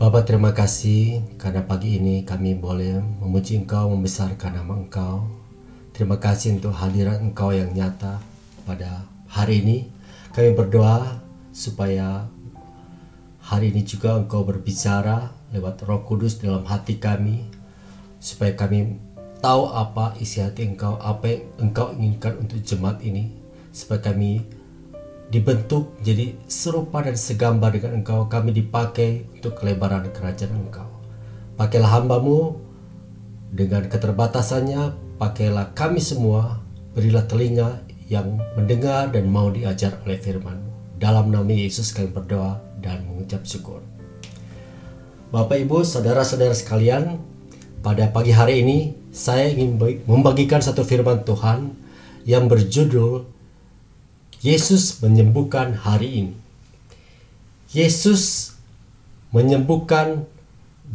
Bapak terima kasih karena pagi ini kami boleh memuji Engkau, membesarkan nama Engkau. Terima kasih untuk hadirat Engkau yang nyata pada hari ini. Kami berdoa supaya hari ini juga Engkau berbicara lewat Roh Kudus dalam hati kami supaya kami tahu apa isi hati Engkau, apa yang Engkau inginkan untuk jemaat ini supaya kami dibentuk jadi serupa dan segambar dengan engkau. Kami dipakai untuk kelebaran kerajaan engkau. Pakailah hambamu dengan keterbatasannya. Pakailah kami semua. Berilah telinga yang mendengar dan mau diajar oleh firmanmu. Dalam nama Yesus kami berdoa dan mengucap syukur. Bapak Ibu saudara-saudara sekalian pada pagi hari ini saya ingin membagikan satu firman Tuhan yang berjudul Yesus menyembuhkan hari ini. Yesus menyembuhkan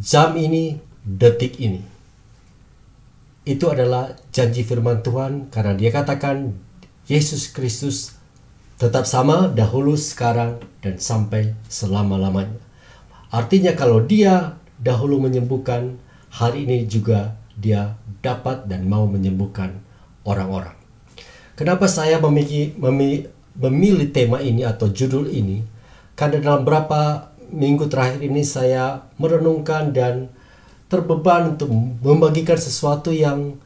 jam ini, detik ini. Itu adalah janji firman Tuhan karena dia katakan Yesus Kristus tetap sama dahulu, sekarang, dan sampai selama-lamanya. Artinya kalau dia dahulu menyembuhkan, hari ini juga dia dapat dan mau menyembuhkan orang-orang. Kenapa saya memiliki, memiliki memilih tema ini atau judul ini karena dalam beberapa minggu terakhir ini saya merenungkan dan terbeban untuk membagikan sesuatu yang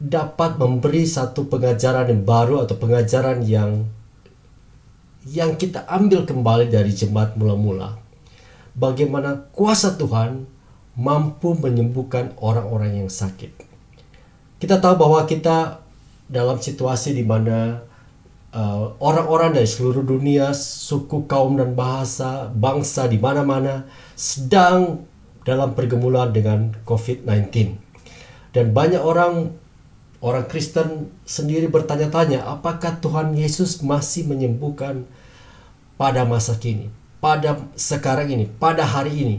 dapat memberi satu pengajaran yang baru atau pengajaran yang yang kita ambil kembali dari jemaat mula-mula. Bagaimana kuasa Tuhan mampu menyembuhkan orang-orang yang sakit. Kita tahu bahwa kita dalam situasi di mana uh, orang-orang dari seluruh dunia, suku, kaum dan bahasa, bangsa di mana-mana sedang dalam pergumulan dengan COVID-19. Dan banyak orang orang Kristen sendiri bertanya-tanya, apakah Tuhan Yesus masih menyembuhkan pada masa kini, pada sekarang ini, pada hari ini?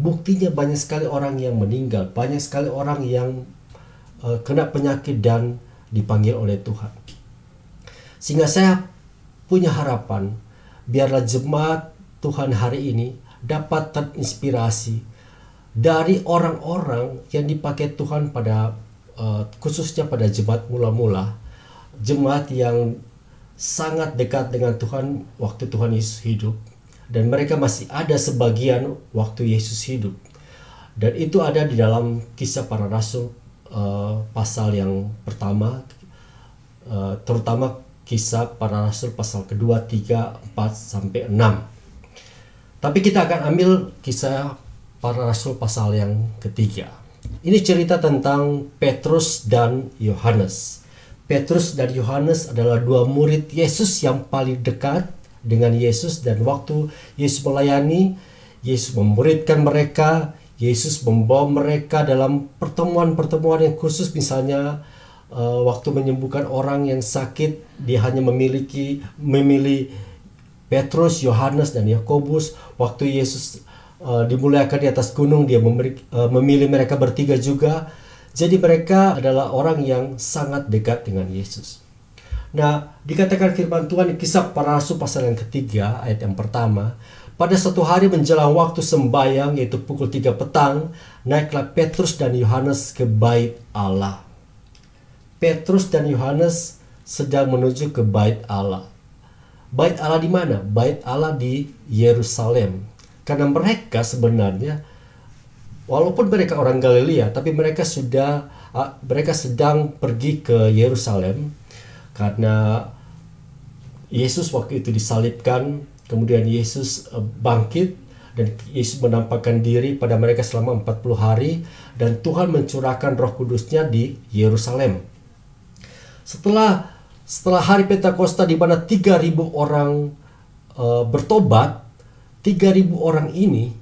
Buktinya banyak sekali orang yang meninggal, banyak sekali orang yang uh, kena penyakit dan dipanggil oleh Tuhan. Sehingga saya punya harapan biarlah jemaat Tuhan hari ini dapat terinspirasi dari orang-orang yang dipakai Tuhan pada uh, khususnya pada jemaat mula-mula, jemaat yang sangat dekat dengan Tuhan waktu Tuhan Yesus hidup dan mereka masih ada sebagian waktu Yesus hidup. Dan itu ada di dalam kisah para rasul uh, pasal yang pertama uh, terutama kisah para rasul pasal kedua, tiga, empat sampai enam. Tapi kita akan ambil kisah para rasul pasal yang ketiga. Ini cerita tentang Petrus dan Yohanes. Petrus dan Yohanes adalah dua murid Yesus yang paling dekat dengan Yesus dan waktu Yesus melayani, Yesus memuridkan mereka, Yesus membawa mereka dalam pertemuan-pertemuan yang khusus misalnya uh, waktu menyembuhkan orang yang sakit dia hanya memiliki memilih Petrus, Yohanes dan Yakobus. Waktu Yesus uh, dimuliakan di atas gunung dia memberi, uh, memilih mereka bertiga juga. Jadi mereka adalah orang yang sangat dekat dengan Yesus. Nah, dikatakan firman Tuhan di kisah para rasul pasal yang ketiga, ayat yang pertama, pada satu hari menjelang waktu sembahyang yaitu pukul 3 petang, naiklah Petrus dan Yohanes ke bait Allah. Petrus dan Yohanes sedang menuju ke bait Allah. Bait Allah di mana? Bait Allah di Yerusalem. Karena mereka sebenarnya walaupun mereka orang Galilea, tapi mereka sudah ah, mereka sedang pergi ke Yerusalem karena Yesus waktu itu disalibkan Kemudian Yesus eh, bangkit dan Yesus menampakkan diri pada mereka selama 40 hari dan Tuhan mencurahkan Roh Kudusnya di Yerusalem. Setelah setelah hari Pentakosta di mana 3000 orang uh, bertobat, 3000 orang ini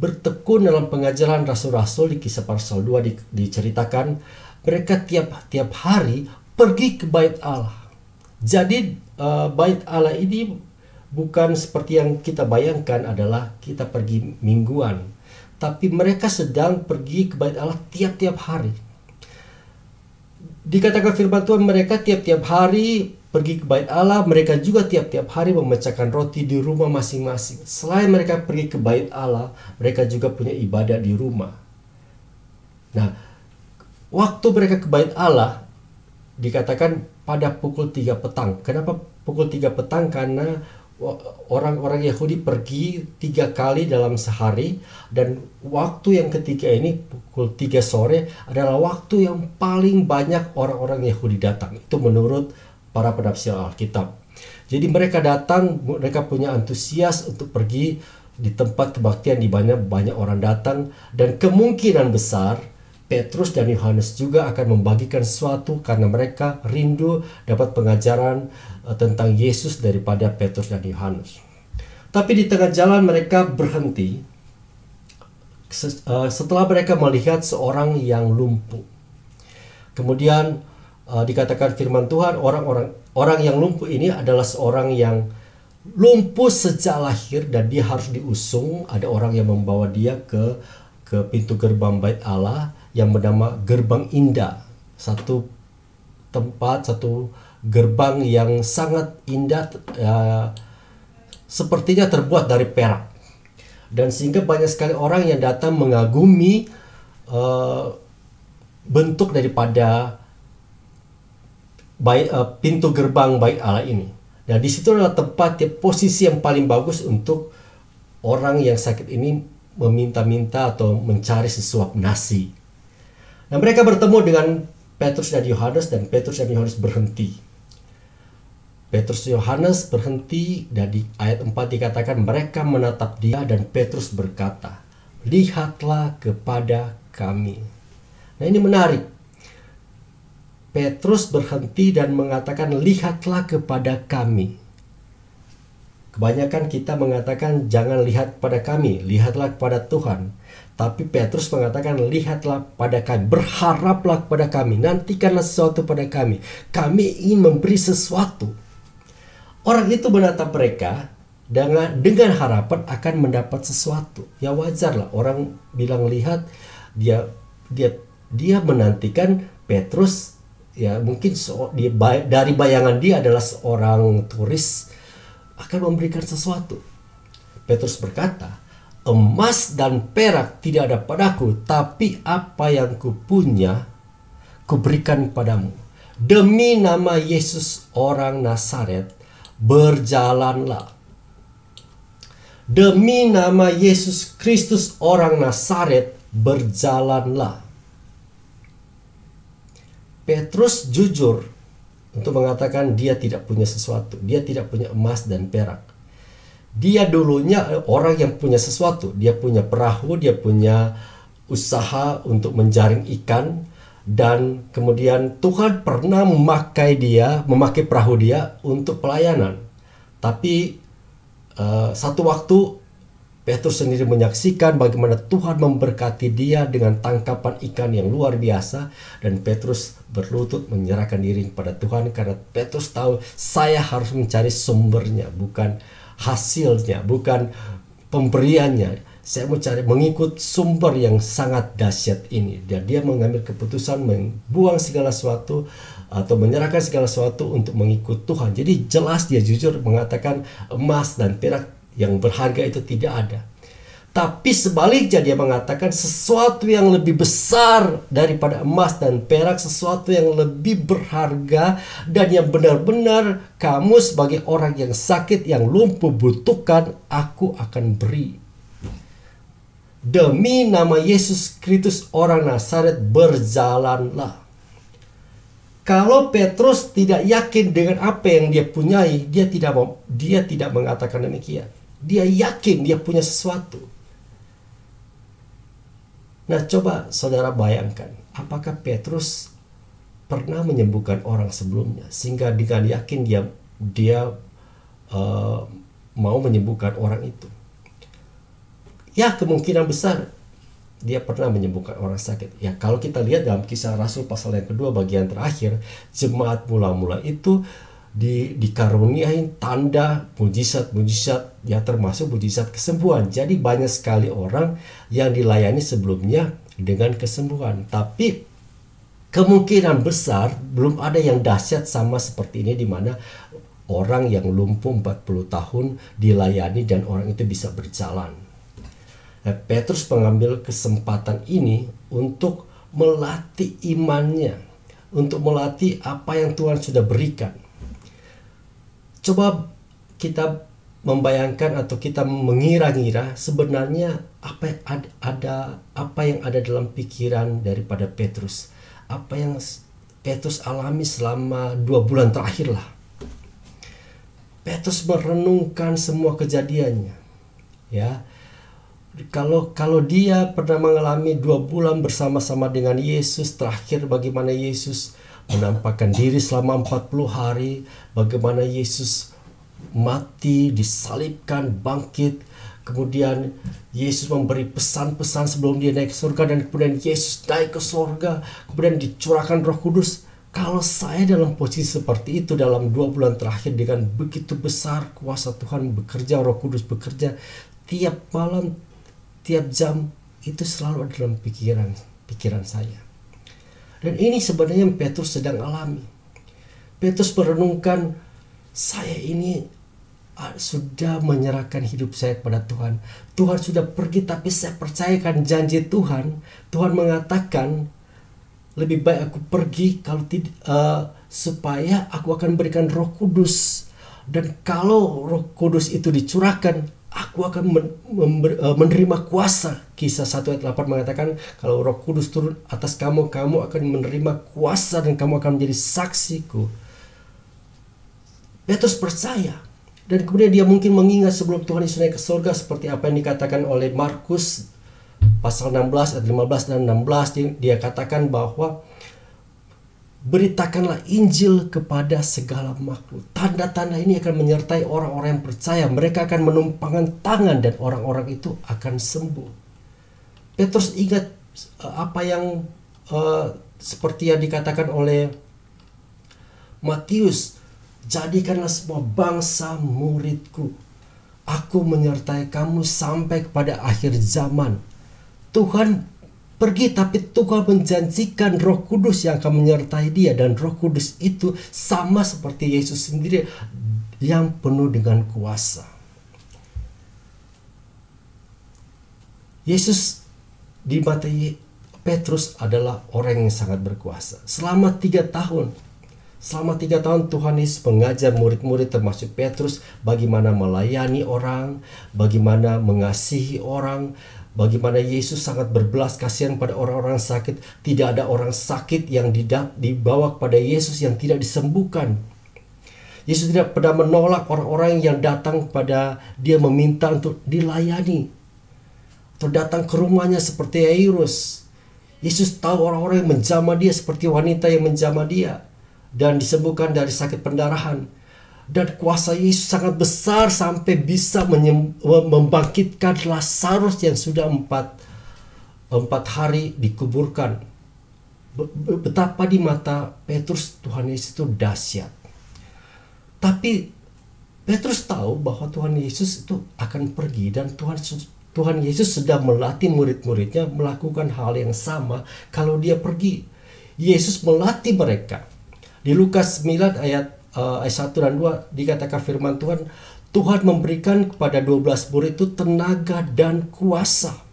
bertekun dalam pengajaran rasul-rasul di kisah pasal 2 di, diceritakan mereka tiap tiap hari pergi ke bait Allah. Jadi uh, bait Allah ini bukan seperti yang kita bayangkan adalah kita pergi mingguan, tapi mereka sedang pergi ke bait Allah tiap-tiap hari. Dikatakan firman Tuhan mereka tiap-tiap hari pergi ke bait Allah, mereka juga tiap-tiap hari memecahkan roti di rumah masing-masing. Selain mereka pergi ke bait Allah, mereka juga punya ibadah di rumah. Nah, waktu mereka ke bait Allah dikatakan pada pukul 3 petang. Kenapa pukul 3 petang? Karena orang-orang Yahudi pergi tiga kali dalam sehari dan waktu yang ketiga ini pukul 3 sore adalah waktu yang paling banyak orang-orang Yahudi datang. Itu menurut para penafsir Alkitab. Jadi mereka datang, mereka punya antusias untuk pergi di tempat kebaktian di mana banyak orang datang dan kemungkinan besar Petrus dan Yohanes juga akan membagikan sesuatu karena mereka rindu dapat pengajaran uh, tentang Yesus daripada Petrus dan Yohanes. Tapi di tengah jalan mereka berhenti uh, setelah mereka melihat seorang yang lumpuh. Kemudian uh, dikatakan firman Tuhan orang-orang orang yang lumpuh ini adalah seorang yang lumpuh sejak lahir dan dia harus diusung ada orang yang membawa dia ke ke pintu gerbang bait Allah yang bernama Gerbang Indah. Satu tempat, satu gerbang yang sangat indah uh, sepertinya terbuat dari perak. Dan sehingga banyak sekali orang yang datang mengagumi uh, bentuk daripada baik uh, pintu gerbang baik Allah ini. Nah, di situ adalah tempat ya, posisi yang paling bagus untuk orang yang sakit ini meminta-minta atau mencari sesuap nasi. Nah mereka bertemu dengan Petrus dan Yohanes dan Petrus dan Yohanes berhenti. Petrus Yohanes berhenti dan di ayat 4 dikatakan mereka menatap dia dan Petrus berkata, "Lihatlah kepada kami." Nah, ini menarik. Petrus berhenti dan mengatakan, "Lihatlah kepada kami." Kebanyakan kita mengatakan, "Jangan lihat pada kami, lihatlah kepada Tuhan." Tapi Petrus mengatakan, lihatlah pada kami, berharaplah pada kami, nantikanlah sesuatu pada kami. Kami ingin memberi sesuatu. Orang itu menatap mereka dengan dengan harapan akan mendapat sesuatu. Ya wajar lah orang bilang lihat dia dia dia menantikan Petrus ya mungkin so, dia dari bayangan dia adalah seorang turis akan memberikan sesuatu. Petrus berkata, emas dan perak tidak ada padaku, tapi apa yang kupunya kuberikan padamu. Demi nama Yesus orang Nazaret, berjalanlah. Demi nama Yesus Kristus orang Nazaret, berjalanlah. Petrus jujur untuk mengatakan dia tidak punya sesuatu, dia tidak punya emas dan perak dia dulunya orang yang punya sesuatu dia punya perahu dia punya usaha untuk menjaring ikan dan kemudian Tuhan pernah memakai dia memakai perahu dia untuk pelayanan tapi uh, satu waktu Petrus sendiri menyaksikan bagaimana Tuhan memberkati dia dengan tangkapan ikan yang luar biasa dan Petrus berlutut menyerahkan diri kepada Tuhan karena Petrus tahu saya harus mencari sumbernya bukan hasilnya, bukan pemberiannya. Saya mau cari mengikut sumber yang sangat dahsyat ini. Dan dia mengambil keputusan membuang segala sesuatu atau menyerahkan segala sesuatu untuk mengikut Tuhan. Jadi jelas dia jujur mengatakan emas dan perak yang berharga itu tidak ada. Tapi sebaliknya dia mengatakan sesuatu yang lebih besar daripada emas dan perak, sesuatu yang lebih berharga dan yang benar-benar kamu sebagai orang yang sakit, yang lumpuh butuhkan, aku akan beri. Demi nama Yesus Kristus orang Nazaret berjalanlah. Kalau Petrus tidak yakin dengan apa yang dia punyai, dia tidak dia tidak mengatakan demikian. Dia yakin dia punya sesuatu. Nah, coba saudara bayangkan, apakah Petrus pernah menyembuhkan orang sebelumnya sehingga dengan yakin dia dia uh, mau menyembuhkan orang itu? Ya, kemungkinan besar dia pernah menyembuhkan orang sakit. Ya, kalau kita lihat dalam kisah Rasul pasal yang kedua bagian terakhir, jemaat mula-mula itu di dikaruniai tanda mujizat-mujizat ya termasuk mujizat kesembuhan. Jadi banyak sekali orang yang dilayani sebelumnya dengan kesembuhan. Tapi kemungkinan besar belum ada yang dahsyat sama seperti ini di mana orang yang lumpuh 40 tahun dilayani dan orang itu bisa berjalan. Nah, Petrus mengambil kesempatan ini untuk melatih imannya, untuk melatih apa yang Tuhan sudah berikan. Coba kita membayangkan atau kita mengira-ngira sebenarnya apa yang ada, ada apa yang ada dalam pikiran daripada Petrus. Apa yang Petrus alami selama dua bulan terakhir lah Petrus merenungkan semua kejadiannya ya kalau kalau dia pernah mengalami dua bulan bersama-sama dengan Yesus terakhir bagaimana Yesus menampakkan diri selama 40 hari bagaimana Yesus mati, disalibkan, bangkit. Kemudian Yesus memberi pesan-pesan sebelum dia naik ke surga dan kemudian Yesus naik ke surga. Kemudian dicurahkan roh kudus. Kalau saya dalam posisi seperti itu dalam dua bulan terakhir dengan begitu besar kuasa Tuhan bekerja, roh kudus bekerja tiap malam, tiap jam itu selalu ada dalam pikiran pikiran saya. Dan ini sebenarnya yang Petrus sedang alami. Petrus merenungkan saya ini ah, sudah menyerahkan hidup saya kepada Tuhan. Tuhan sudah pergi tapi saya percayakan janji Tuhan. Tuhan mengatakan lebih baik aku pergi kalau tidak uh, supaya aku akan berikan Roh Kudus dan kalau Roh Kudus itu dicurahkan aku akan men uh, menerima kuasa. Kisah 1 ayat 8 mengatakan kalau Roh Kudus turun atas kamu kamu akan menerima kuasa dan kamu akan menjadi saksiku. Petrus percaya dan kemudian dia mungkin mengingat sebelum Tuhan Yesus naik ke surga seperti apa yang dikatakan oleh Markus pasal 16 ayat 15 dan 16 dia katakan bahwa beritakanlah Injil kepada segala makhluk. Tanda-tanda ini akan menyertai orang-orang yang percaya. Mereka akan menumpangkan tangan dan orang-orang itu akan sembuh. Petrus ingat uh, apa yang uh, seperti yang dikatakan oleh Matius Jadikanlah semua bangsa muridku. Aku menyertai kamu sampai kepada akhir zaman. Tuhan pergi tapi Tuhan menjanjikan roh kudus yang akan menyertai dia. Dan roh kudus itu sama seperti Yesus sendiri yang penuh dengan kuasa. Yesus di mata Petrus adalah orang yang sangat berkuasa. Selama tiga tahun Selama tiga tahun Tuhan Yesus mengajar murid-murid termasuk Petrus bagaimana melayani orang, bagaimana mengasihi orang, bagaimana Yesus sangat berbelas kasihan pada orang-orang sakit. Tidak ada orang sakit yang dibawa kepada Yesus yang tidak disembuhkan. Yesus tidak pernah menolak orang-orang yang datang kepada dia meminta untuk dilayani. Atau datang ke rumahnya seperti Yairus. Yesus tahu orang-orang yang menjamah dia seperti wanita yang menjamah dia dan disembuhkan dari sakit pendarahan. Dan kuasa Yesus sangat besar sampai bisa membangkitkan Lazarus yang sudah empat, empat hari dikuburkan. Betapa di mata Petrus Tuhan Yesus itu dahsyat. Tapi Petrus tahu bahwa Tuhan Yesus itu akan pergi dan Tuhan Tuhan Yesus sedang melatih murid-muridnya melakukan hal yang sama kalau dia pergi. Yesus melatih mereka di Lukas 9 ayat uh, ayat 1 dan 2 dikatakan firman Tuhan, Tuhan memberikan kepada 12 murid itu tenaga dan kuasa.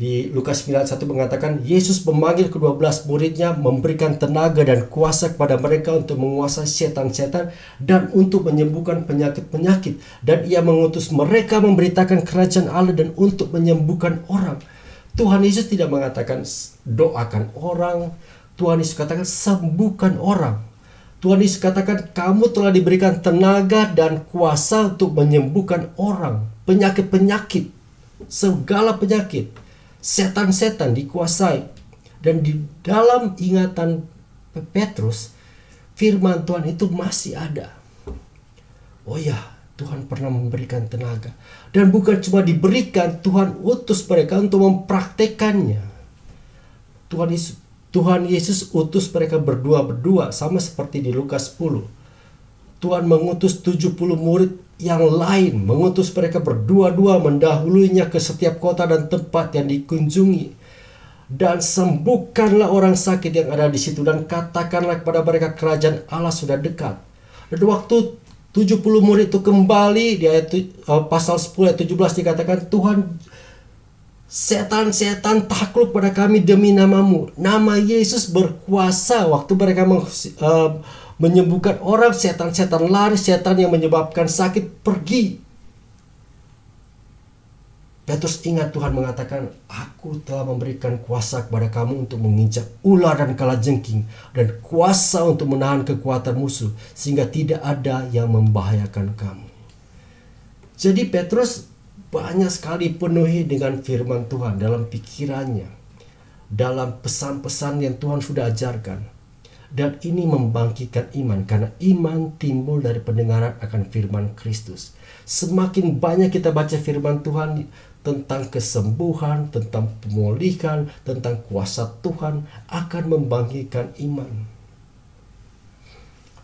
Di Lukas 9 1 mengatakan Yesus memanggil kedua belas muridnya memberikan tenaga dan kuasa kepada mereka untuk menguasai setan-setan dan untuk menyembuhkan penyakit-penyakit dan ia mengutus mereka memberitakan kerajaan Allah dan untuk menyembuhkan orang. Tuhan Yesus tidak mengatakan doakan orang, Tuhan Yesus katakan sembuhkan orang. Tuhan Yesus katakan kamu telah diberikan tenaga dan kuasa untuk menyembuhkan orang. Penyakit-penyakit. Segala penyakit. Setan-setan dikuasai. Dan di dalam ingatan Petrus, firman Tuhan itu masih ada. Oh ya, Tuhan pernah memberikan tenaga. Dan bukan cuma diberikan, Tuhan utus mereka untuk mempraktekannya. Tuhan Yesus Tuhan Yesus utus mereka berdua-berdua sama seperti di Lukas 10. Tuhan mengutus 70 murid yang lain, mengutus mereka berdua-dua mendahulunya ke setiap kota dan tempat yang dikunjungi. dan sembuhkanlah orang sakit yang ada di situ dan katakanlah kepada mereka kerajaan Allah sudah dekat. Dan waktu 70 murid itu kembali di ayat uh, pasal 10 ayat 17 dikatakan Tuhan setan-setan takluk pada kami demi namamu. Nama Yesus berkuasa waktu mereka uh, menyembuhkan orang setan-setan lari, setan yang menyebabkan sakit pergi Petrus ingat Tuhan mengatakan, Aku telah memberikan kuasa kepada kamu untuk menginjak ular dan kalajengking dan kuasa untuk menahan kekuatan musuh sehingga tidak ada yang membahayakan kamu. Jadi Petrus banyak sekali penuhi dengan firman Tuhan dalam pikirannya, dalam pesan-pesan yang Tuhan sudah ajarkan. Dan ini membangkitkan iman karena iman timbul dari pendengaran akan firman Kristus. Semakin banyak kita baca firman Tuhan, tentang kesembuhan, tentang pemulihan, tentang kuasa Tuhan akan membangkitkan iman.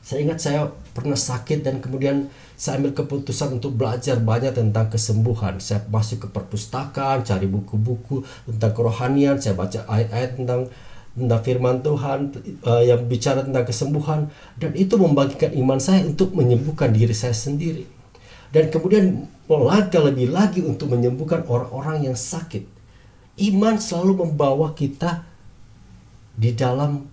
Saya ingat saya pernah sakit dan kemudian saya ambil keputusan untuk belajar banyak tentang kesembuhan. Saya masuk ke perpustakaan, cari buku-buku tentang kerohanian, saya baca ayat-ayat tentang tentang firman Tuhan uh, yang bicara tentang kesembuhan dan itu membangkitkan iman saya untuk menyembuhkan diri saya sendiri dan kemudian melangkah lebih lagi untuk menyembuhkan orang-orang yang sakit. Iman selalu membawa kita di dalam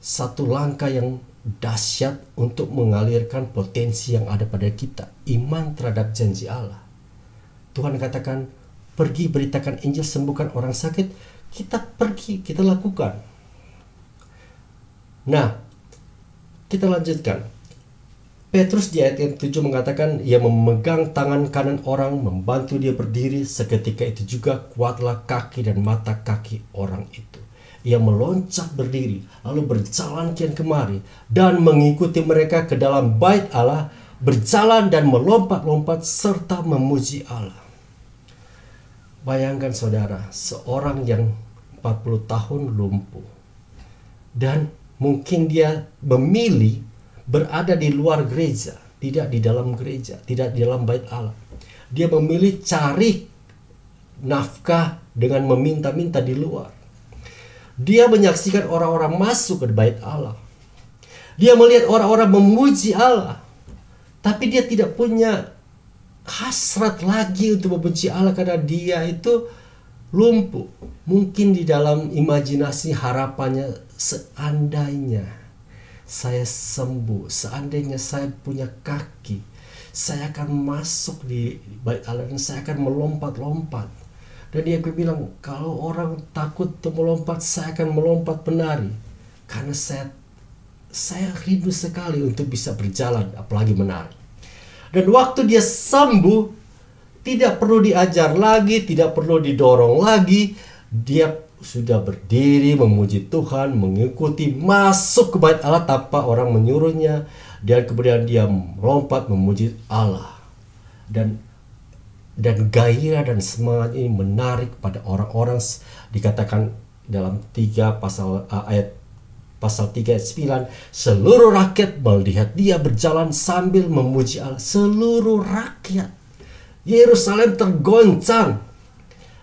satu langkah yang dahsyat untuk mengalirkan potensi yang ada pada kita. Iman terhadap janji Allah. Tuhan katakan, pergi beritakan Injil, sembuhkan orang sakit. Kita pergi, kita lakukan. Nah, kita lanjutkan. Petrus di ayat yang 7 mengatakan ia memegang tangan kanan orang membantu dia berdiri seketika itu juga kuatlah kaki dan mata kaki orang itu. Ia meloncat berdiri lalu berjalan kian kemari dan mengikuti mereka ke dalam bait Allah berjalan dan melompat-lompat serta memuji Allah. Bayangkan saudara, seorang yang 40 tahun lumpuh dan mungkin dia memilih berada di luar gereja, tidak di dalam gereja, tidak di dalam bait Allah. Dia memilih cari nafkah dengan meminta-minta di luar. Dia menyaksikan orang-orang masuk ke bait Allah. Dia melihat orang-orang memuji Allah. Tapi dia tidak punya hasrat lagi untuk membenci Allah karena dia itu lumpuh. Mungkin di dalam imajinasi harapannya seandainya saya sembuh. Seandainya saya punya kaki, saya akan masuk di bait Allah dan saya akan melompat-lompat. Dan dia bilang, kalau orang takut untuk melompat, saya akan melompat menari. Karena saya saya rindu sekali untuk bisa berjalan, apalagi menari. Dan waktu dia sembuh, tidak perlu diajar lagi, tidak perlu didorong lagi. Dia sudah berdiri memuji Tuhan, mengikuti masuk ke bait Allah tanpa orang menyuruhnya dan kemudian dia melompat memuji Allah. Dan dan gairah dan semangat ini menarik pada orang-orang dikatakan dalam tiga pasal uh, ayat pasal 3 ayat 9 seluruh rakyat melihat dia berjalan sambil memuji Allah seluruh rakyat Yerusalem tergoncang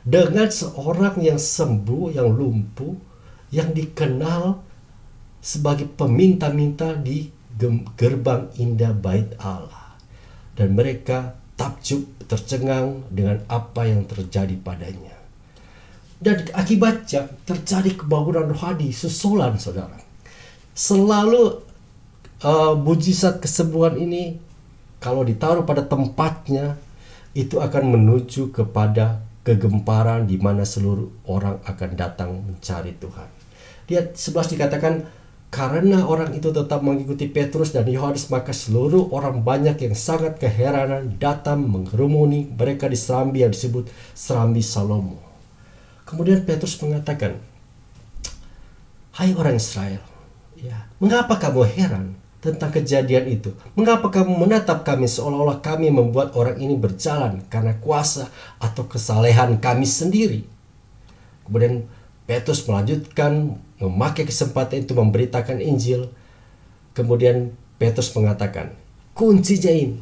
dengan seorang yang sembuh, yang lumpuh, yang dikenal sebagai peminta-minta di gerbang indah bait Allah. Dan mereka takjub tercengang dengan apa yang terjadi padanya. Dan akibatnya terjadi kebangunan rohani susulan saudara. Selalu uh, mujizat kesembuhan ini kalau ditaruh pada tempatnya itu akan menuju kepada kegemparan di mana seluruh orang akan datang mencari Tuhan. Di 11 dikatakan karena orang itu tetap mengikuti Petrus dan Yohanes maka seluruh orang banyak yang sangat keheranan datang mengerumuni mereka di serambi yang disebut serambi Salomo. Kemudian Petrus mengatakan, Hai orang Israel, ya, mengapa kamu heran? tentang kejadian itu. Mengapa kamu menatap kami seolah-olah kami membuat orang ini berjalan karena kuasa atau kesalehan kami sendiri? Kemudian Petrus melanjutkan memakai kesempatan itu memberitakan Injil. Kemudian Petrus mengatakan, kuncinya ini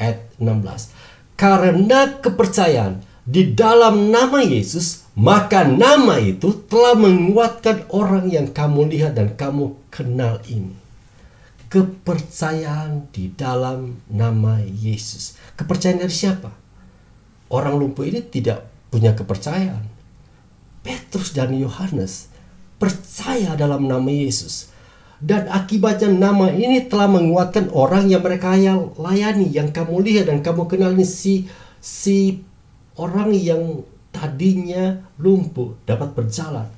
ayat 16. Karena kepercayaan di dalam nama Yesus, maka nama itu telah menguatkan orang yang kamu lihat dan kamu kenal ini. Kepercayaan di dalam nama Yesus. Kepercayaan dari siapa? Orang lumpuh ini tidak punya kepercayaan. Petrus dan Yohanes percaya dalam nama Yesus. Dan akibatnya nama ini telah menguatkan orang yang mereka layani, yang kamu lihat dan kamu kenal ini si si orang yang tadinya lumpuh dapat berjalan.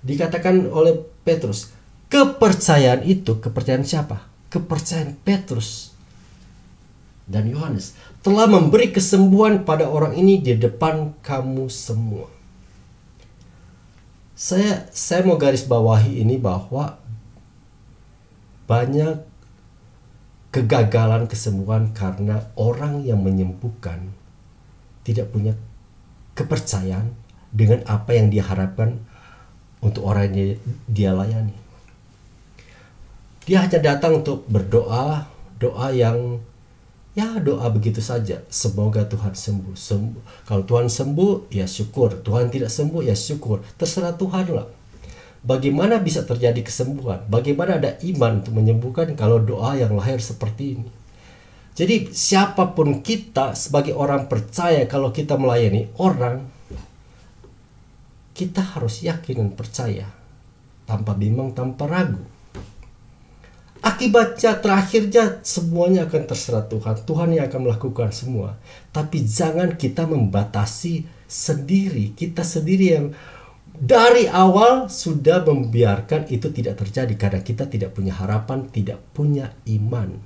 Dikatakan oleh Petrus, kepercayaan itu kepercayaan siapa? Kepercayaan Petrus dan Yohanes telah memberi kesembuhan pada orang ini di depan kamu semua. Saya saya mau garis bawahi ini bahwa banyak kegagalan kesembuhan karena orang yang menyembuhkan tidak punya kepercayaan dengan apa yang dia harapkan untuk orang yang dia layani. Dia hanya datang untuk berdoa, doa yang ya doa begitu saja. Semoga Tuhan sembuh. sembuh. Kalau Tuhan sembuh, ya syukur. Tuhan tidak sembuh, ya syukur. Terserah Tuhan lah. Bagaimana bisa terjadi kesembuhan? Bagaimana ada iman untuk menyembuhkan kalau doa yang lahir seperti ini? Jadi siapa pun kita sebagai orang percaya kalau kita melayani orang kita harus yakin dan percaya tanpa bimbang, tanpa ragu. Akibatnya terakhirnya semuanya akan terserah Tuhan. Tuhan yang akan melakukan semua. Tapi jangan kita membatasi sendiri. Kita sendiri yang dari awal sudah membiarkan itu tidak terjadi karena kita tidak punya harapan, tidak punya iman.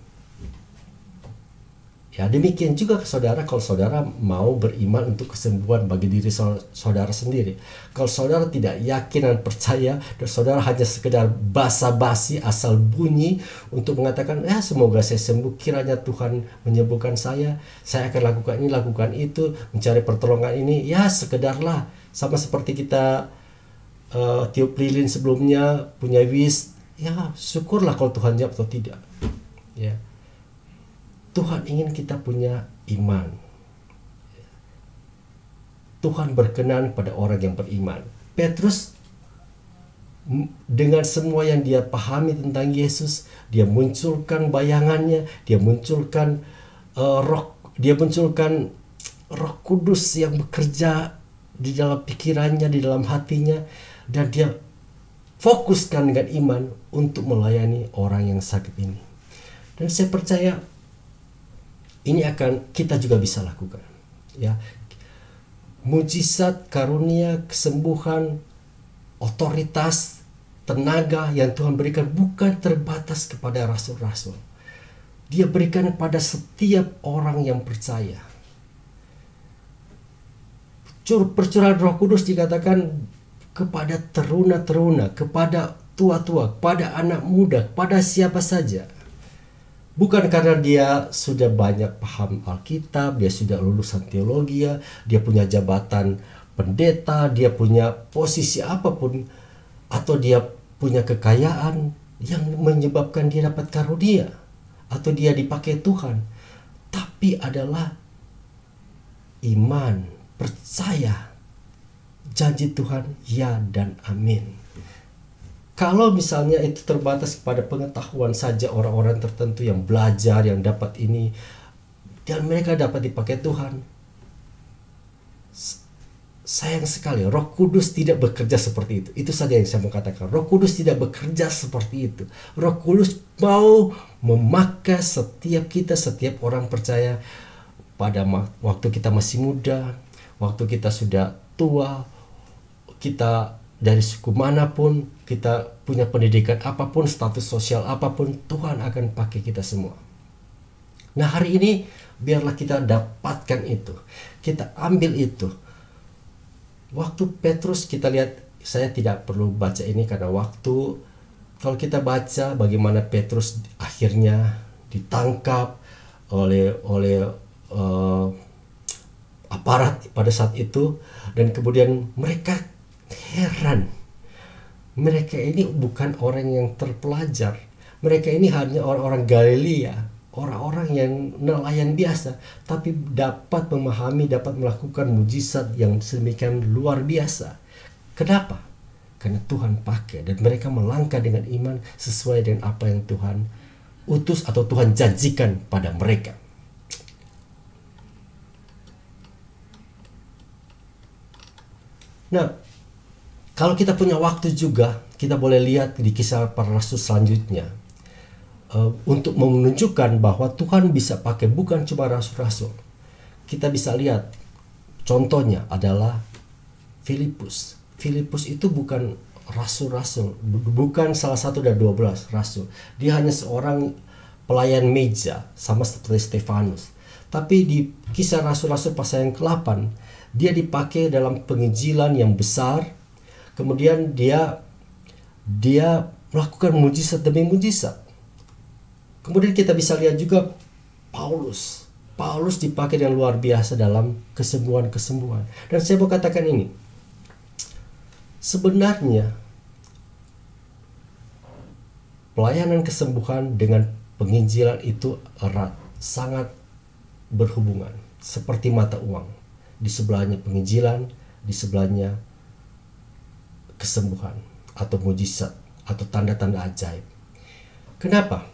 Ya demikian juga saudara kalau saudara mau beriman untuk kesembuhan bagi diri saudara sendiri. Kalau saudara tidak yakin dan percaya dan saudara hanya sekedar basa-basi asal bunyi untuk mengatakan ya semoga saya sembuh kiranya Tuhan menyembuhkan saya, saya akan lakukan ini lakukan itu mencari pertolongan ini ya sekedarlah sama seperti kita uh, tiup lilin sebelumnya punya wis ya syukurlah kalau Tuhan jawab atau tidak. Ya. Tuhan ingin kita punya iman. Tuhan berkenan pada orang yang beriman. Petrus dengan semua yang dia pahami tentang Yesus, dia munculkan bayangannya, dia munculkan uh, roh, dia munculkan Roh Kudus yang bekerja di dalam pikirannya, di dalam hatinya, dan dia fokuskan dengan iman untuk melayani orang yang sakit ini. Dan saya percaya ini akan kita juga bisa lakukan ya. Mujizat karunia kesembuhan otoritas tenaga yang Tuhan berikan bukan terbatas kepada rasul-rasul. Dia berikan kepada setiap orang yang percaya. Percurahan roh kudus dikatakan kepada teruna-teruna kepada tua-tua kepada anak muda kepada siapa saja Bukan karena dia sudah banyak paham Alkitab, dia sudah lulusan teologi, dia punya jabatan pendeta, dia punya posisi apa pun, atau dia punya kekayaan yang menyebabkan dia dapat karunia, atau dia dipakai Tuhan. Tapi adalah iman, percaya, janji Tuhan ya dan amin. Kalau misalnya itu terbatas kepada pengetahuan saja orang-orang tertentu yang belajar, yang dapat ini, dan mereka dapat dipakai Tuhan. Sayang sekali, Roh Kudus tidak bekerja seperti itu. Itu saja yang saya mau katakan. Roh Kudus tidak bekerja seperti itu. Roh Kudus mau memakai setiap kita, setiap orang percaya pada waktu kita masih muda, waktu kita sudah tua, kita dari suku mana pun, kita punya pendidikan apa pun, status sosial apa pun, Tuhan akan pakai kita semua. Nah hari ini biarlah kita dapatkan itu. Kita ambil itu. Waktu Petrus kita lihat, saya tidak perlu baca ini karena waktu. Kalau kita baca bagaimana Petrus akhirnya ditangkap oleh oleh uh, aparat pada saat itu dan kemudian mereka heran mereka ini bukan orang yang terpelajar. Mereka ini hanya orang-orang Galilea orang-orang yang nelayan biasa tapi dapat memahami dapat melakukan mujizat yang sedemikian luar biasa. Kenapa? Karena Tuhan pakai dan mereka melangkah dengan iman sesuai dengan apa yang Tuhan utus atau Tuhan janjikan pada mereka. Nah kalau kita punya waktu juga kita boleh lihat di kisah para rasul selanjutnya uh, untuk menunjukkan bahwa Tuhan bisa pakai bukan cuma rasul-rasul. Kita bisa lihat contohnya adalah Filipus. Filipus itu bukan rasul-rasul, bukan salah satu dari dua belas rasul. Dia hanya seorang pelayan meja sama seperti Stefanus. Tapi di kisah rasul-rasul pasal yang ke-8 dia dipakai dalam penginjilan yang besar. Kemudian dia dia melakukan mujizat demi mujizat Kemudian kita bisa lihat juga Paulus. Paulus dipakai dengan luar biasa dalam kesembuhan-kesembuhan. Dan saya mau katakan ini. Sebenarnya pelayanan kesembuhan dengan penginjilan itu erat, sangat berhubungan. Seperti mata uang. Di sebelahnya penginjilan, di sebelahnya kesembuhan atau mujizat atau tanda-tanda ajaib. Kenapa?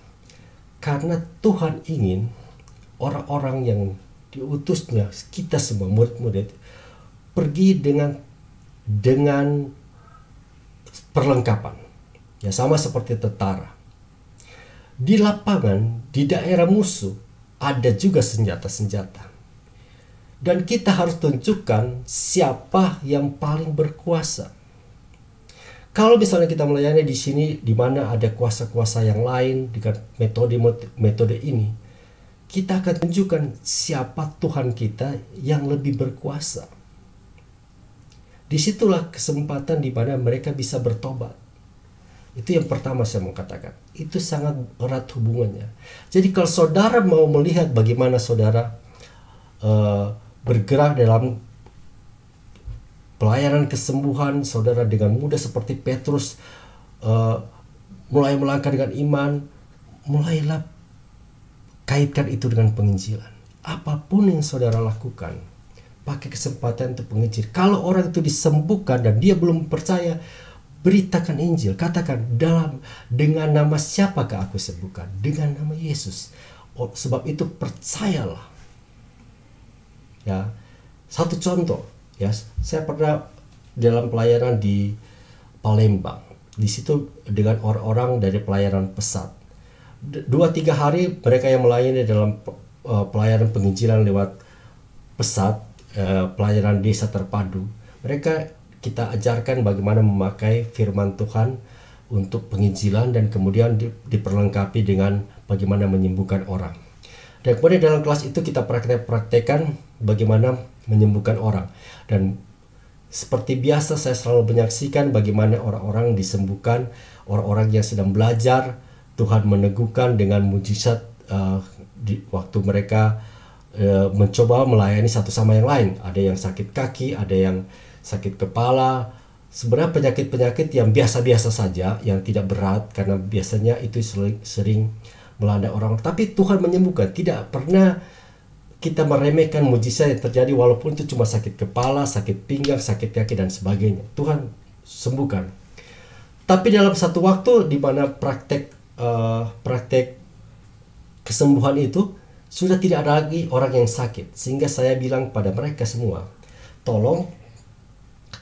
Karena Tuhan ingin orang-orang yang diutusnya kita semua murid-murid pergi dengan dengan perlengkapan ya sama seperti tentara di lapangan di daerah musuh ada juga senjata-senjata dan kita harus tunjukkan siapa yang paling berkuasa kalau misalnya kita melayani di sini di mana ada kuasa-kuasa yang lain dengan metode-metode ini, kita akan tunjukkan siapa Tuhan kita yang lebih berkuasa. Di situlah kesempatan di mana mereka bisa bertobat. Itu yang pertama saya mau katakan. Itu sangat erat hubungannya. Jadi kalau saudara mau melihat bagaimana saudara uh, bergerak dalam pelayanan kesembuhan saudara dengan mudah seperti Petrus uh, mulai melangkah dengan iman mulailah kaitkan itu dengan penginjilan. Apa pun yang saudara lakukan pakai kesempatan untuk penginjil. Kalau orang itu disembuhkan dan dia belum percaya beritakan Injil. Katakan dalam dengan nama siapakah aku sembuhkan? Dengan nama Yesus. Oh, sebab itu percayalah. Ya satu contoh ya saya pernah dalam pelayanan di Palembang. Di situ dengan orang-orang dari pelayanan pesat. Dua tiga hari mereka yang melayani dalam uh, pelayanan penginjilan lewat pesat uh, pelayanan desa terpadu. Mereka kita ajarkan bagaimana memakai firman Tuhan untuk penginjilan dan kemudian di, diperlengkapi dengan bagaimana menyembuhkan orang. Dan kemudian dalam kelas itu kita praktek-praktekan bagaimana menyembuhkan orang. Dan seperti biasa saya selalu menyaksikan bagaimana orang-orang disembuhkan, orang-orang yang sedang belajar, Tuhan meneguhkan dengan mujizat uh, di waktu mereka uh, mencoba melayani satu sama yang lain. Ada yang sakit kaki, ada yang sakit kepala. Sebenarnya penyakit-penyakit yang biasa-biasa saja, yang tidak berat karena biasanya itu sering, sering melanda orang. Tapi Tuhan menyembuhkan, tidak pernah kita meremehkan mujizat yang terjadi walaupun itu cuma sakit kepala, sakit pinggang, sakit kaki dan sebagainya. Tuhan sembuhkan. Tapi dalam satu waktu di mana praktek uh, praktek kesembuhan itu sudah tidak ada lagi orang yang sakit sehingga saya bilang pada mereka semua tolong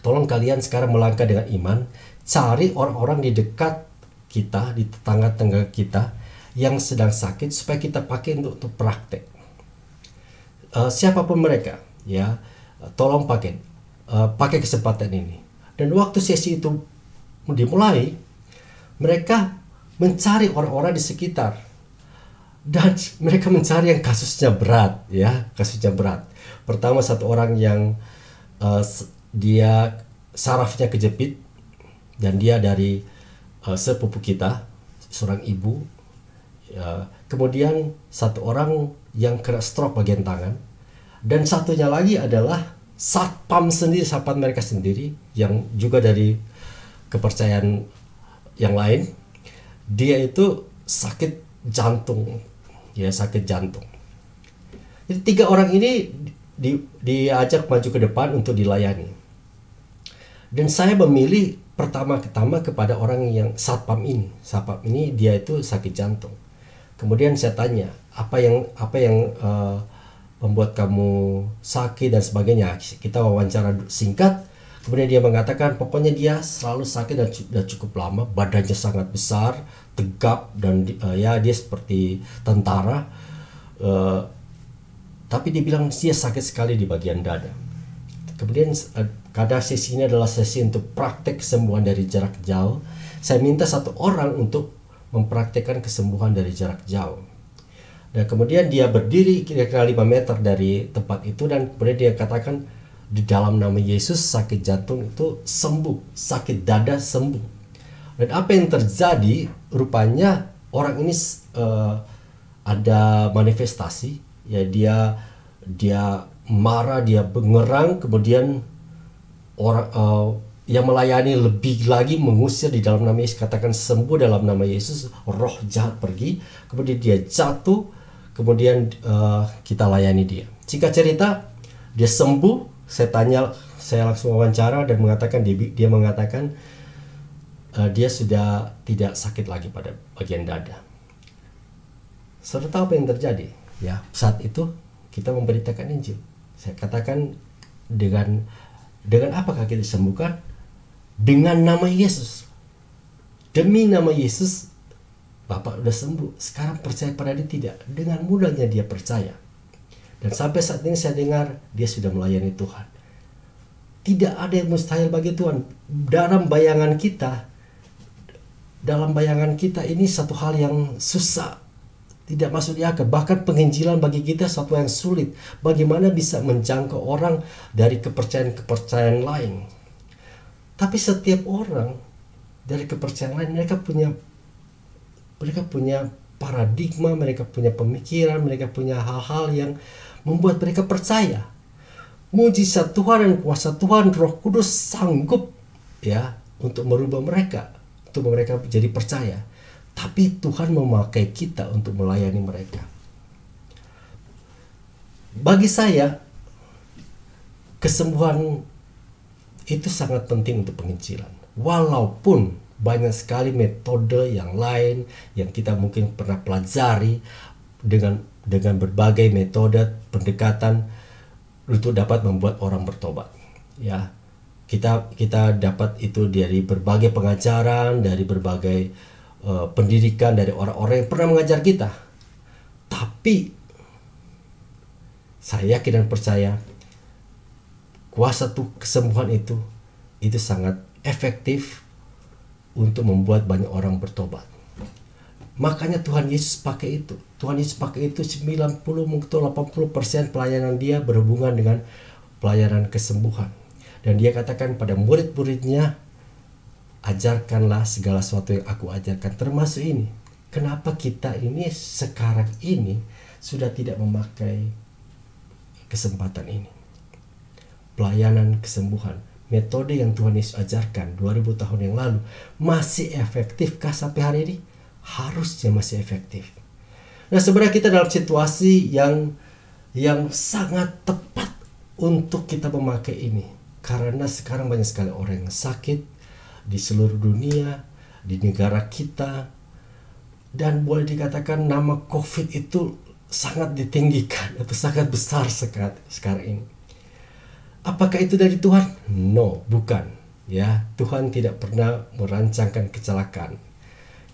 tolong kalian sekarang melangkah dengan iman cari orang-orang di dekat kita di tetangga-tetangga kita yang sedang sakit supaya kita pakai untuk, untuk praktek uh, siapa pun mereka ya tolong pakai uh, pakai kesempatan ini. Dan waktu sesi itu dimulai mereka mencari orang-orang di sekitar. Dan mereka mencari yang kasusnya berat ya kasusnya berat. Pertama satu orang yang uh, dia sarafnya kejepit dan dia dari uh, sepupu kita seorang ibu. Ya, kemudian satu orang yang kena stroke bagian tangan dan satunya lagi adalah satpam sendiri satpam mereka sendiri yang juga dari kepercayaan yang lain dia itu sakit jantung ya sakit jantung. Jadi tiga orang ini di, diajak maju ke depan untuk dilayani. Dan saya memilih pertama-tama kepada orang yang satpam ini. Satpam ini dia itu sakit jantung. Kemudian saya tanya, apa yang apa yang uh, membuat kamu sakit dan sebagainya. Kita wawancara singkat. Kemudian dia mengatakan pokoknya dia selalu sakit dan sudah cukup lama, badannya sangat besar, tegap dan uh, ya dia seperti tentara. Uh, tapi dia bilang dia sakit sekali di bagian dada. Kemudian uh, kadang sesi ini adalah sesi untuk praktek kesembuhan dari jarak jauh. Saya minta satu orang untuk mempraktekkan kesembuhan dari jarak jauh. Dan kemudian dia berdiri kira-kira 5 meter dari tempat itu dan kemudian dia katakan di dalam nama Yesus sakit jantung itu sembuh, sakit dada sembuh. Dan apa yang terjadi rupanya orang ini uh, ada manifestasi ya dia dia marah, dia mengerang kemudian orang uh, yang melayani lebih lagi mengusir di dalam nama Yesus katakan sembuh dalam nama Yesus roh jahat pergi kemudian dia jatuh kemudian uh, kita layani dia. Jika cerita dia sembuh, saya tanya, saya langsung wawancara dan mengatakan dia, dia mengatakan uh, dia sudah tidak sakit lagi pada bagian dada. Serta apa yang terjadi? Ya, saat itu kita memberitakan Injil. Saya katakan dengan dengan apakah kita disembuhkan? Dengan nama Yesus. Demi nama Yesus Bapak udah sembuh, sekarang percaya pada dia tidak. Dengan mudahnya dia percaya. Dan sampai saat ini saya dengar dia sudah melayani Tuhan. Tidak ada yang mustahil bagi Tuhan. Dalam bayangan kita, dalam bayangan kita ini satu hal yang susah. Tidak masuk di akal. Bahkan penginjilan bagi kita satu yang sulit. Bagaimana bisa menjangkau orang dari kepercayaan-kepercayaan lain. Tapi setiap orang dari kepercayaan lain mereka punya mereka punya paradigma, mereka punya pemikiran, mereka punya hal-hal yang membuat mereka percaya. Mujizat Tuhan dan kuasa Tuhan Roh Kudus sanggup ya untuk merubah mereka, untuk mereka jadi percaya. Tapi Tuhan memakai kita untuk melayani mereka. Bagi saya kesembuhan itu sangat penting untuk penginjilan. Walaupun banyak sekali metode yang lain yang kita mungkin pernah pelajari dengan dengan berbagai metode pendekatan untuk dapat membuat orang bertobat ya. Kita kita dapat itu dari berbagai pengajaran dari berbagai uh, pendidikan dari orang-orang yang pernah mengajar kita. Tapi saya yakin dan percaya kuasa tuh kesembuhan itu itu sangat efektif untuk membuat banyak orang bertobat. Makanya Tuhan Yesus pakai itu. Tuhan Yesus pakai itu 90 mungkin 80 persen pelayanan dia berhubungan dengan pelayanan kesembuhan. Dan dia katakan pada murid-muridnya, ajarkanlah segala sesuatu yang aku ajarkan. Termasuk ini. Kenapa kita ini sekarang ini sudah tidak memakai kesempatan ini. Pelayanan kesembuhan metode yang Tuhan Yesus ajarkan 2000 tahun yang lalu masih efektifkah sampai hari ini? Harusnya masih efektif. Nah, sebenarnya kita dalam situasi yang yang sangat tepat untuk kita memakai ini. Karena sekarang banyak sekali orang yang sakit di seluruh dunia, di negara kita. Dan boleh dikatakan nama COVID itu sangat ditinggikan atau sangat besar sekarang ini Apakah itu dari Tuhan? No, bukan. Ya, Tuhan tidak pernah merancangkan kecelakaan.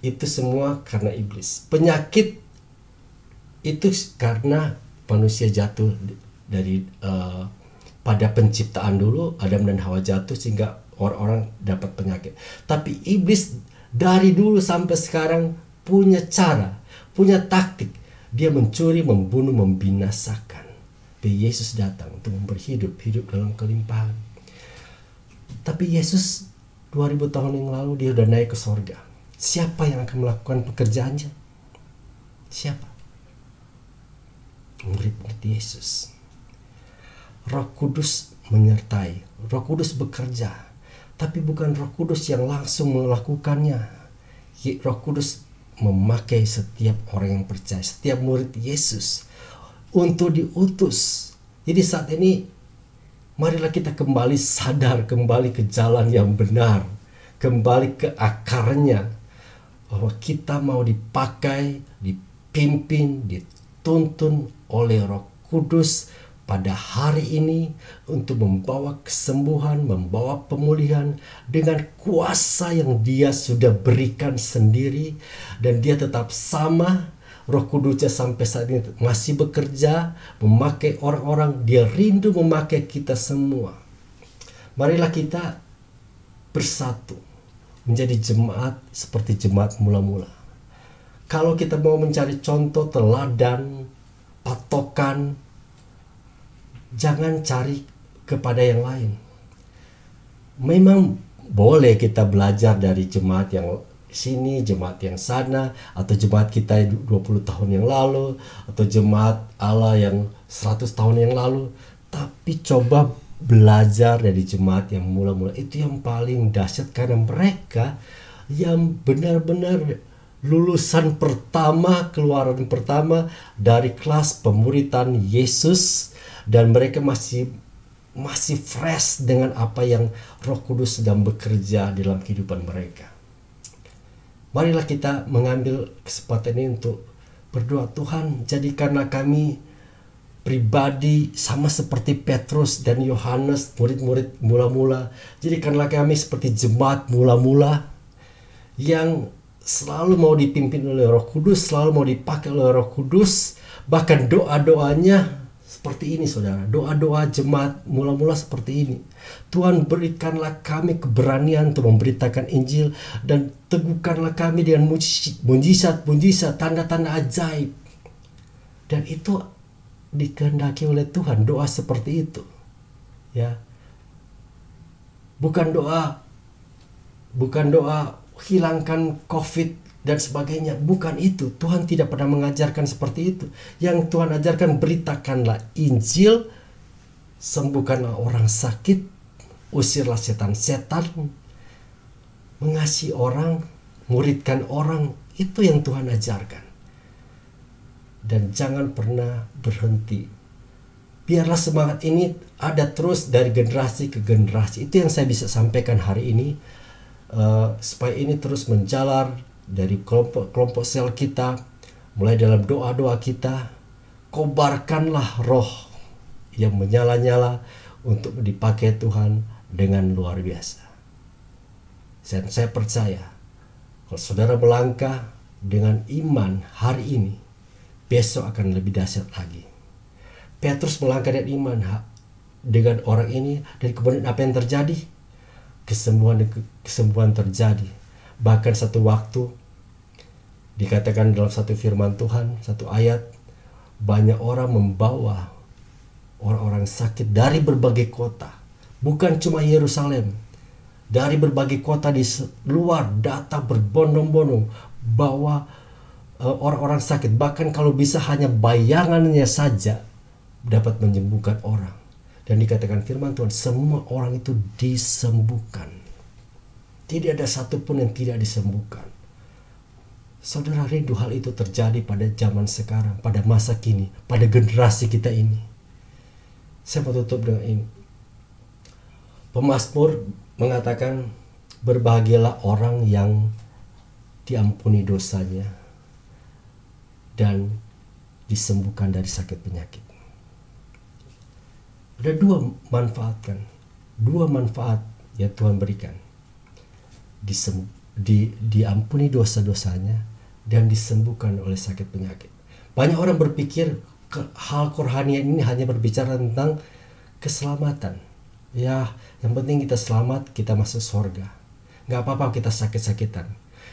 Itu semua karena iblis. Penyakit itu karena manusia jatuh dari uh, pada penciptaan dulu Adam dan Hawa jatuh sehingga orang-orang dapat penyakit. Tapi iblis dari dulu sampai sekarang punya cara, punya taktik. Dia mencuri, membunuh, membinasakan. Tapi Yesus datang untuk memberi hidup, hidup dalam kelimpahan. Tapi Yesus 2000 tahun yang lalu dia sudah naik ke sorga. Siapa yang akan melakukan pekerjaannya? Siapa? Murid-murid Yesus. Roh Kudus menyertai. Roh Kudus bekerja. Tapi bukan Roh Kudus yang langsung melakukannya. Roh Kudus memakai setiap orang yang percaya, setiap murid Yesus untuk diutus. Jadi saat ini marilah kita kembali sadar, kembali ke jalan yang benar, kembali ke akarnya bahwa kita mau dipakai, dipimpin, dituntun oleh Roh Kudus pada hari ini untuk membawa kesembuhan, membawa pemulihan dengan kuasa yang Dia sudah berikan sendiri dan Dia tetap sama Roh Kudusnya sampai saat ini masih bekerja memakai orang-orang dia rindu memakai kita semua marilah kita bersatu menjadi jemaat seperti jemaat mula-mula kalau kita mau mencari contoh teladan patokan jangan cari kepada yang lain. Memang boleh kita belajar dari jemaat yang sini, jemaat yang sana, atau jemaat kita 20 tahun yang lalu, atau jemaat Allah yang 100 tahun yang lalu. Tapi coba belajar dari jemaat yang mula-mula itu yang paling dahsyat karena mereka yang benar-benar lulusan pertama, keluaran pertama dari kelas pemuritan Yesus dan mereka masih masih fresh dengan apa yang Roh Kudus sedang bekerja dalam kehidupan mereka. Marilah kita mengambil kesempatan ini untuk berdoa Tuhan jadikanlah kami pribadi sama seperti Petrus dan Yohanes murid-murid mula-mula. Jadikanlah kami seperti jemaat mula-mula yang selalu mau dipimpin oleh Roh Kudus selalu mau dipakai oleh Roh Kudus. Bahkan doa-doanya seperti ini saudara. Doa-doa jemaat mula-mula seperti ini. Tuhan berikanlah kami keberanian untuk memberitakan Injil dan teguhkanlah kami dengan mujizat-mujizat, tanda-tanda ajaib. Dan itu dikehendaki oleh Tuhan, doa seperti itu. Ya. Bukan doa bukan doa hilangkan Covid dan sebagainya. Bukan itu. Tuhan tidak pernah mengajarkan seperti itu. Yang Tuhan ajarkan beritakanlah Injil, sembuhkanlah orang sakit, usirlah setan-setan, mengasihi orang, muridkan orang. Itu yang Tuhan ajarkan. Dan jangan pernah berhenti. Biarlah semangat ini ada terus dari generasi ke generasi. Itu yang saya bisa sampaikan hari ini. Uh, supaya ini terus menjalar dari kelompok-kelompok sel kita, mulai dalam doa-doa kita, kobarkanlah roh yang menyala-nyala untuk dipakai Tuhan dengan luar biasa. Dan saya percaya, kalau saudara melangkah dengan iman hari ini, besok akan lebih dahsyat lagi. Petrus melangkah dengan iman dengan orang ini, dan kemudian apa yang terjadi? Kesembuhan kesembuhan terjadi. Bahkan satu waktu Dikatakan dalam satu firman Tuhan, satu ayat, banyak orang membawa orang-orang sakit dari berbagai kota, bukan cuma Yerusalem, dari berbagai kota di luar datang berbondong-bondong bawa eh, orang-orang sakit. Bahkan kalau bisa hanya bayangannya saja dapat menyembuhkan orang. Dan dikatakan firman Tuhan semua orang itu disembuhkan. Tidak ada satupun yang tidak disembuhkan Saudara rindu hal itu terjadi pada zaman sekarang, pada masa kini, pada generasi kita ini. Saya mau tutup dengan ini. Pemasmur mengatakan, berbahagialah orang yang diampuni dosanya dan disembuhkan dari sakit penyakit. Ada dua manfaat kan, dua manfaat yang Tuhan berikan. Disem, di, diampuni dosa-dosanya dan disembuhkan oleh sakit penyakit. Banyak orang berpikir hal kerohanian ini hanya berbicara tentang keselamatan. Ya, yang penting kita selamat, kita masuk surga. Gak apa-apa kita sakit-sakitan.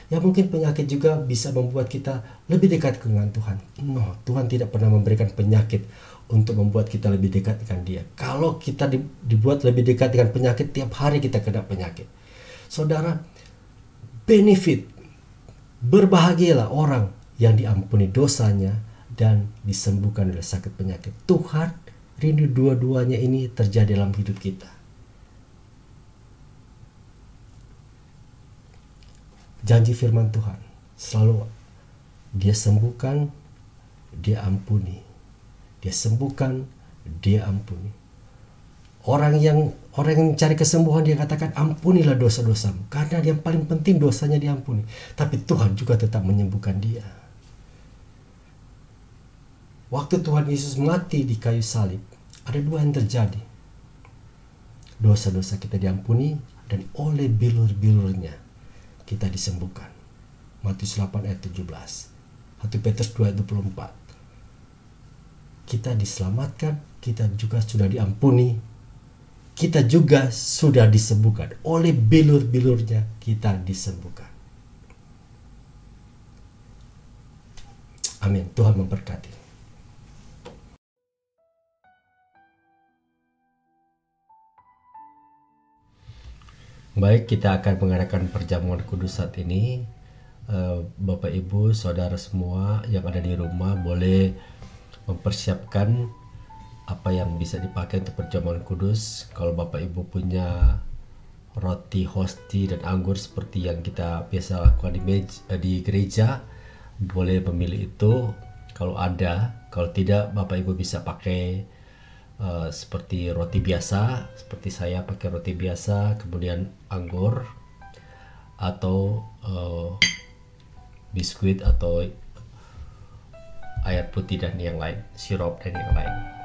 Ya mungkin penyakit juga bisa membuat kita lebih dekat dengan Tuhan. No, Tuhan tidak pernah memberikan penyakit untuk membuat kita lebih dekat dengan Dia. Kalau kita dibuat lebih dekat dengan penyakit, tiap hari kita kena penyakit. Saudara, benefit Berbahagialah orang yang diampuni dosanya dan disembuhkan dari sakit penyakit. Tuhan rindu dua-duanya ini terjadi dalam hidup kita. Janji firman Tuhan selalu dia sembuhkan, dia ampuni. Dia sembuhkan, dia ampuni. Orang yang orang yang cari kesembuhan dia katakan ampunilah dosa-dosamu karena yang paling penting dosanya diampuni. Tapi Tuhan juga tetap menyembuhkan dia. Waktu Tuhan Yesus mati di kayu salib, ada dua yang terjadi. Dosa-dosa kita diampuni dan oleh bilur-bilurnya kita disembuhkan. Matius 8 ayat 17. 1 Petrus 2 ayat 24. Kita diselamatkan, kita juga sudah diampuni, kita juga sudah disembuhkan. Oleh bilur-bilurnya kita disembuhkan. Amin. Tuhan memberkati. Baik, kita akan mengadakan perjamuan kudus saat ini. Eh, Bapak, Ibu, saudara semua yang ada di rumah boleh mempersiapkan apa yang bisa dipakai untuk perjamuan kudus. Kalau Bapak Ibu punya roti hosti dan anggur seperti yang kita biasa lakukan di, meja, eh, di gereja, boleh memilih itu. Kalau ada, kalau tidak Bapak Ibu bisa pakai uh, seperti roti biasa seperti saya pakai roti biasa kemudian anggur atau uh, biskuit atau air putih dan yang lain sirup dan yang lain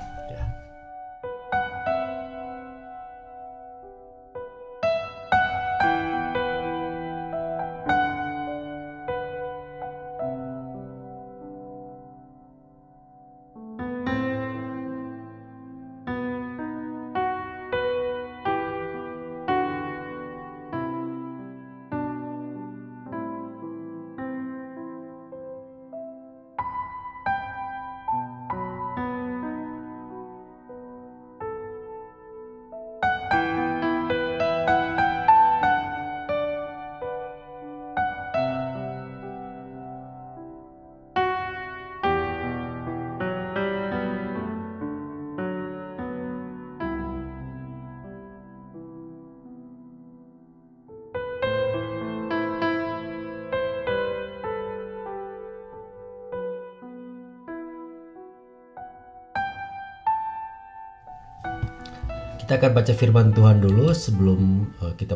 Kita akan baca firman Tuhan dulu sebelum uh, kita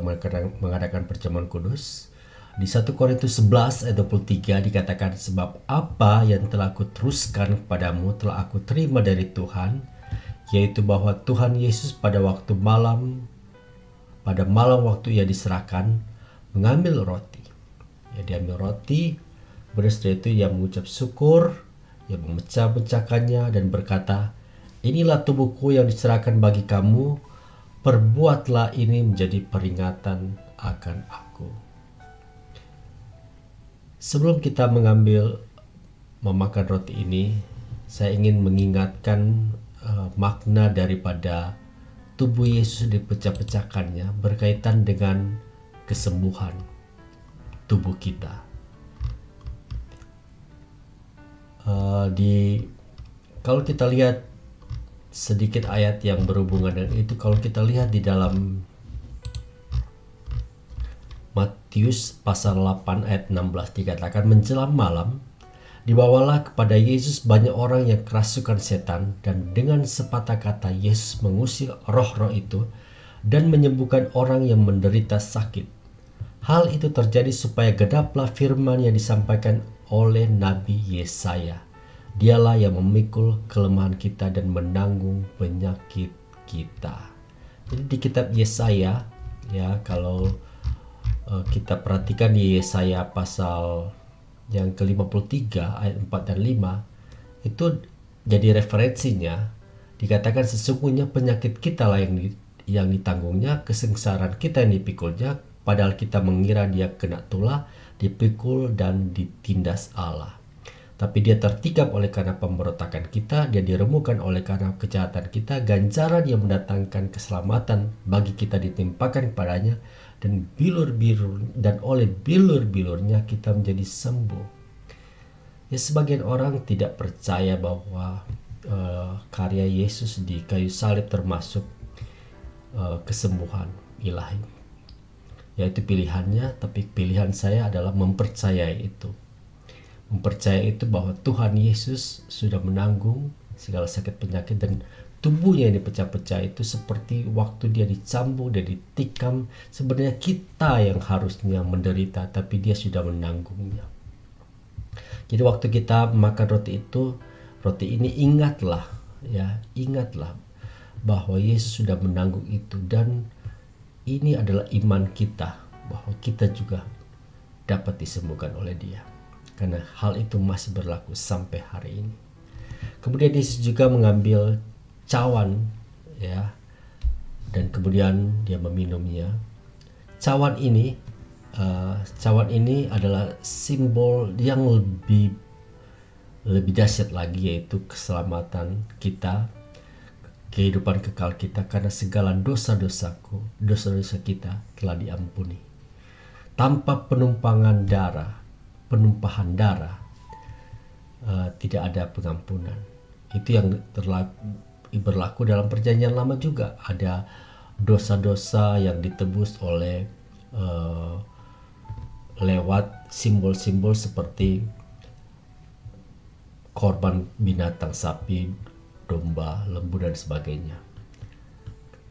mengadakan perjamuan kudus. Di 1 Korintus 11 ayat 23 dikatakan sebab apa yang telah aku teruskan kepadamu telah aku terima dari Tuhan yaitu bahwa Tuhan Yesus pada waktu malam pada malam waktu ia diserahkan mengambil roti. Ya diambil roti, kemudian itu ia mengucap syukur, ia memecah-pecahkannya dan berkata, Inilah tubuhku yang diserahkan bagi kamu, perbuatlah ini menjadi peringatan akan aku. Sebelum kita mengambil memakan roti ini, saya ingin mengingatkan uh, makna daripada tubuh Yesus dipecah-pecahkannya berkaitan dengan kesembuhan tubuh kita. Uh, di kalau kita lihat sedikit ayat yang berhubungan dengan itu kalau kita lihat di dalam Matius pasal 8 ayat 16 dikatakan menjelang malam dibawalah kepada Yesus banyak orang yang kerasukan setan dan dengan sepatah kata Yesus mengusir roh-roh itu dan menyembuhkan orang yang menderita sakit. Hal itu terjadi supaya gedaplah firman yang disampaikan oleh Nabi Yesaya. Dialah yang memikul kelemahan kita dan menanggung penyakit kita. Jadi di kitab Yesaya ya kalau uh, kita perhatikan di Yesaya pasal yang ke-53 ayat 4 dan 5 itu jadi referensinya dikatakan sesungguhnya penyakit kita lah yang yang ditanggungnya, kesengsaraan kita yang dipikulnya, padahal kita mengira dia kena tulah, dipikul dan ditindas Allah tapi dia tertikam oleh karena pemberontakan kita, dia diremukan oleh karena kejahatan kita, ganjaran yang mendatangkan keselamatan bagi kita ditimpakan kepadanya, dan bilur-bilur dan oleh bilur-bilurnya kita menjadi sembuh. Ya sebagian orang tidak percaya bahwa uh, karya Yesus di kayu salib termasuk uh, kesembuhan ilahi. Yaitu pilihannya, tapi pilihan saya adalah mempercayai itu mempercayai itu bahwa Tuhan Yesus sudah menanggung segala sakit penyakit dan tubuhnya yang dipecah-pecah itu seperti waktu dia dicambuk dia ditikam sebenarnya kita yang harusnya menderita tapi dia sudah menanggungnya. Jadi waktu kita makan roti itu roti ini ingatlah ya ingatlah bahwa Yesus sudah menanggung itu dan ini adalah iman kita bahwa kita juga dapat disembuhkan oleh dia karena hal itu masih berlaku sampai hari ini. Kemudian Yesus juga mengambil cawan ya. Dan kemudian dia meminumnya. Cawan ini uh, cawan ini adalah simbol yang lebih lebih dahsyat lagi yaitu keselamatan kita kehidupan kekal kita karena segala dosa-dosaku dosa-dosa kita telah diampuni. Tanpa penumpangan darah penumpahan darah uh, tidak ada pengampunan itu yang terlaku berlaku dalam perjanjian lama juga ada dosa-dosa yang ditebus oleh uh, lewat simbol-simbol seperti korban binatang sapi, domba, lembu dan sebagainya.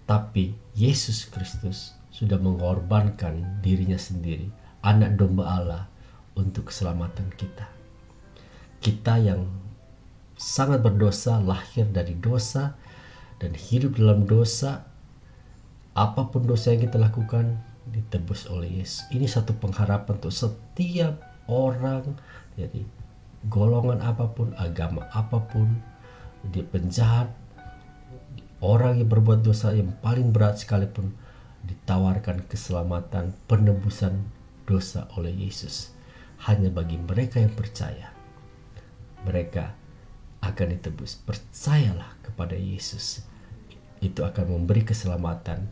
Tapi Yesus Kristus sudah mengorbankan dirinya sendiri, anak domba Allah untuk keselamatan kita. Kita yang sangat berdosa, lahir dari dosa, dan hidup dalam dosa. Apa pun dosa yang kita lakukan ditebus oleh Yesus. Ini satu pengharapan untuk setiap orang, jadi golongan apa pun, agama apa pun, dia penjahat, orang yang berbuat dosa yang paling berat sekalipun ditawarkan keselamatan penebusan dosa oleh Yesus hanya bagi mereka yang percaya mereka akan ditebus. Percayalah kepada Yesus. Itu akan memberi keselamatan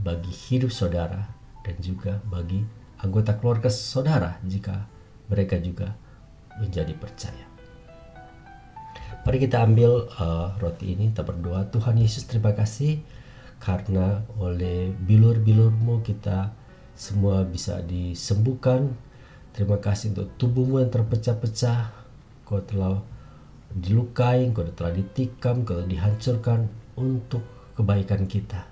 bagi hidup saudara dan juga bagi anggota keluarga saudara jika mereka juga menjadi percaya. Mari kita ambil uh, roti ini, kita berdoa. Tuhan Yesus terima kasih karena oleh bilur-bilurmu kita semua bisa disembuhkan. Terima kasih untuk tubuhmu yang terpecah-pecah. Kau telah dilukai, engkau telah ditikam, engkau telah dihancurkan untuk kebaikan kita.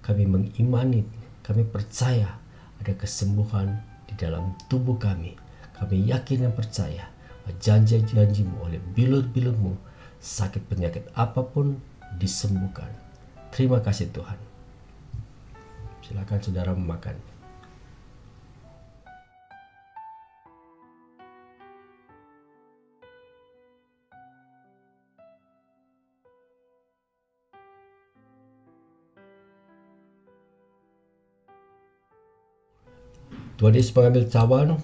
Kami mengimani, kami percaya ada kesembuhan di dalam tubuh kami. Kami yakin dan percaya janji-janjimu oleh bilur-bilurmu sakit penyakit apa pun disembuhkan. Terima kasih Tuhan. Silakan saudara memakan. Tuhan Yesus mengambil cawan.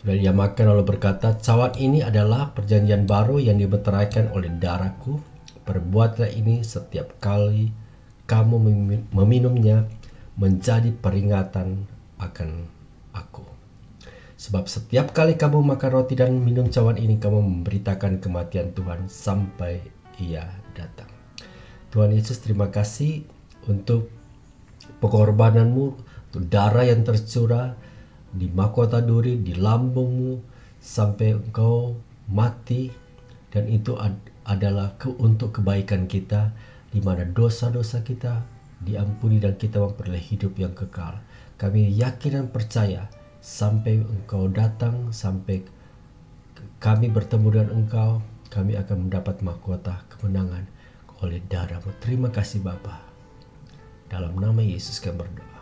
Sudah dia makan lalu berkata Cawan ini adalah perjanjian baru yang dimeteraikan oleh darahku. Perbuatlah ini setiap kali kamu meminumnya Menjadi peringatan akan aku. Sebab setiap kali kamu makan roti dan minum cawan ini Kamu memberitakan kematian Tuhan sampai ia datang. Tuhan Yesus terima kasih untuk pengorbananmu darah yang tercurah di mahkota duri di lambungmu sampai engkau mati dan itu ad adalah ke untuk kebaikan kita di mana dosa-dosa kita diampuni dan kita memperoleh hidup yang kekal. Kami yakin dan percaya sampai engkau datang sampai kami bertemu dengan engkau kami akan mendapat mahkota kemenangan oleh darahmu. Terima kasih Bapa. Dalam nama Yesus kami berdoa.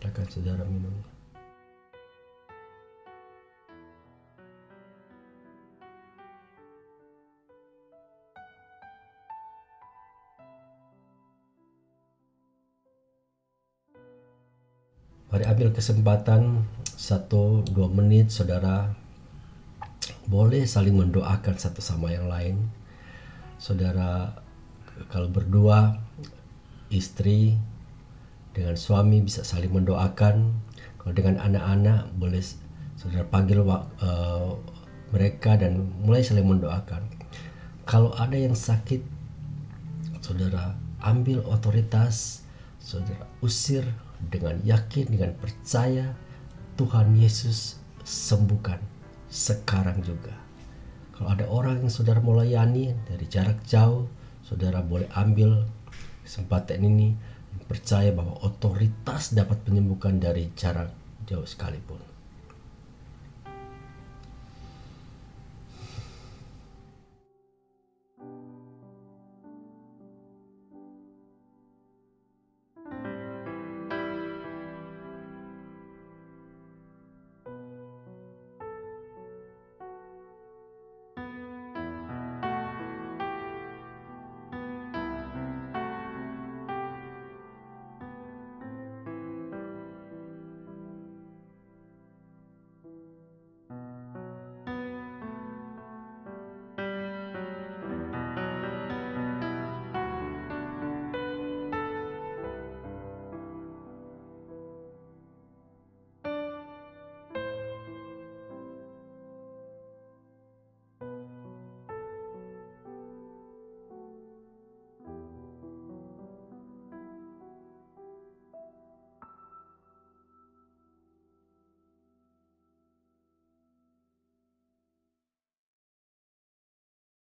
Silakan saudara minum. Mari ambil kesempatan satu dua menit saudara boleh saling mendoakan satu sama yang lain. Saudara kalau berdua istri dengan suami bisa saling mendoakan kalau dengan anak-anak boleh saudara panggil uh, mereka dan mulai saling mendoakan kalau ada yang sakit saudara ambil otoritas saudara usir dengan yakin dengan percaya Tuhan Yesus sembuhkan sekarang juga. Kalau ada orang yang saudara mau layani dari jarak jauh, saudara boleh ambil kesempatan ini percaya bahwa otoritas dapat menyembuhkan dari jarak jauh sekalipun.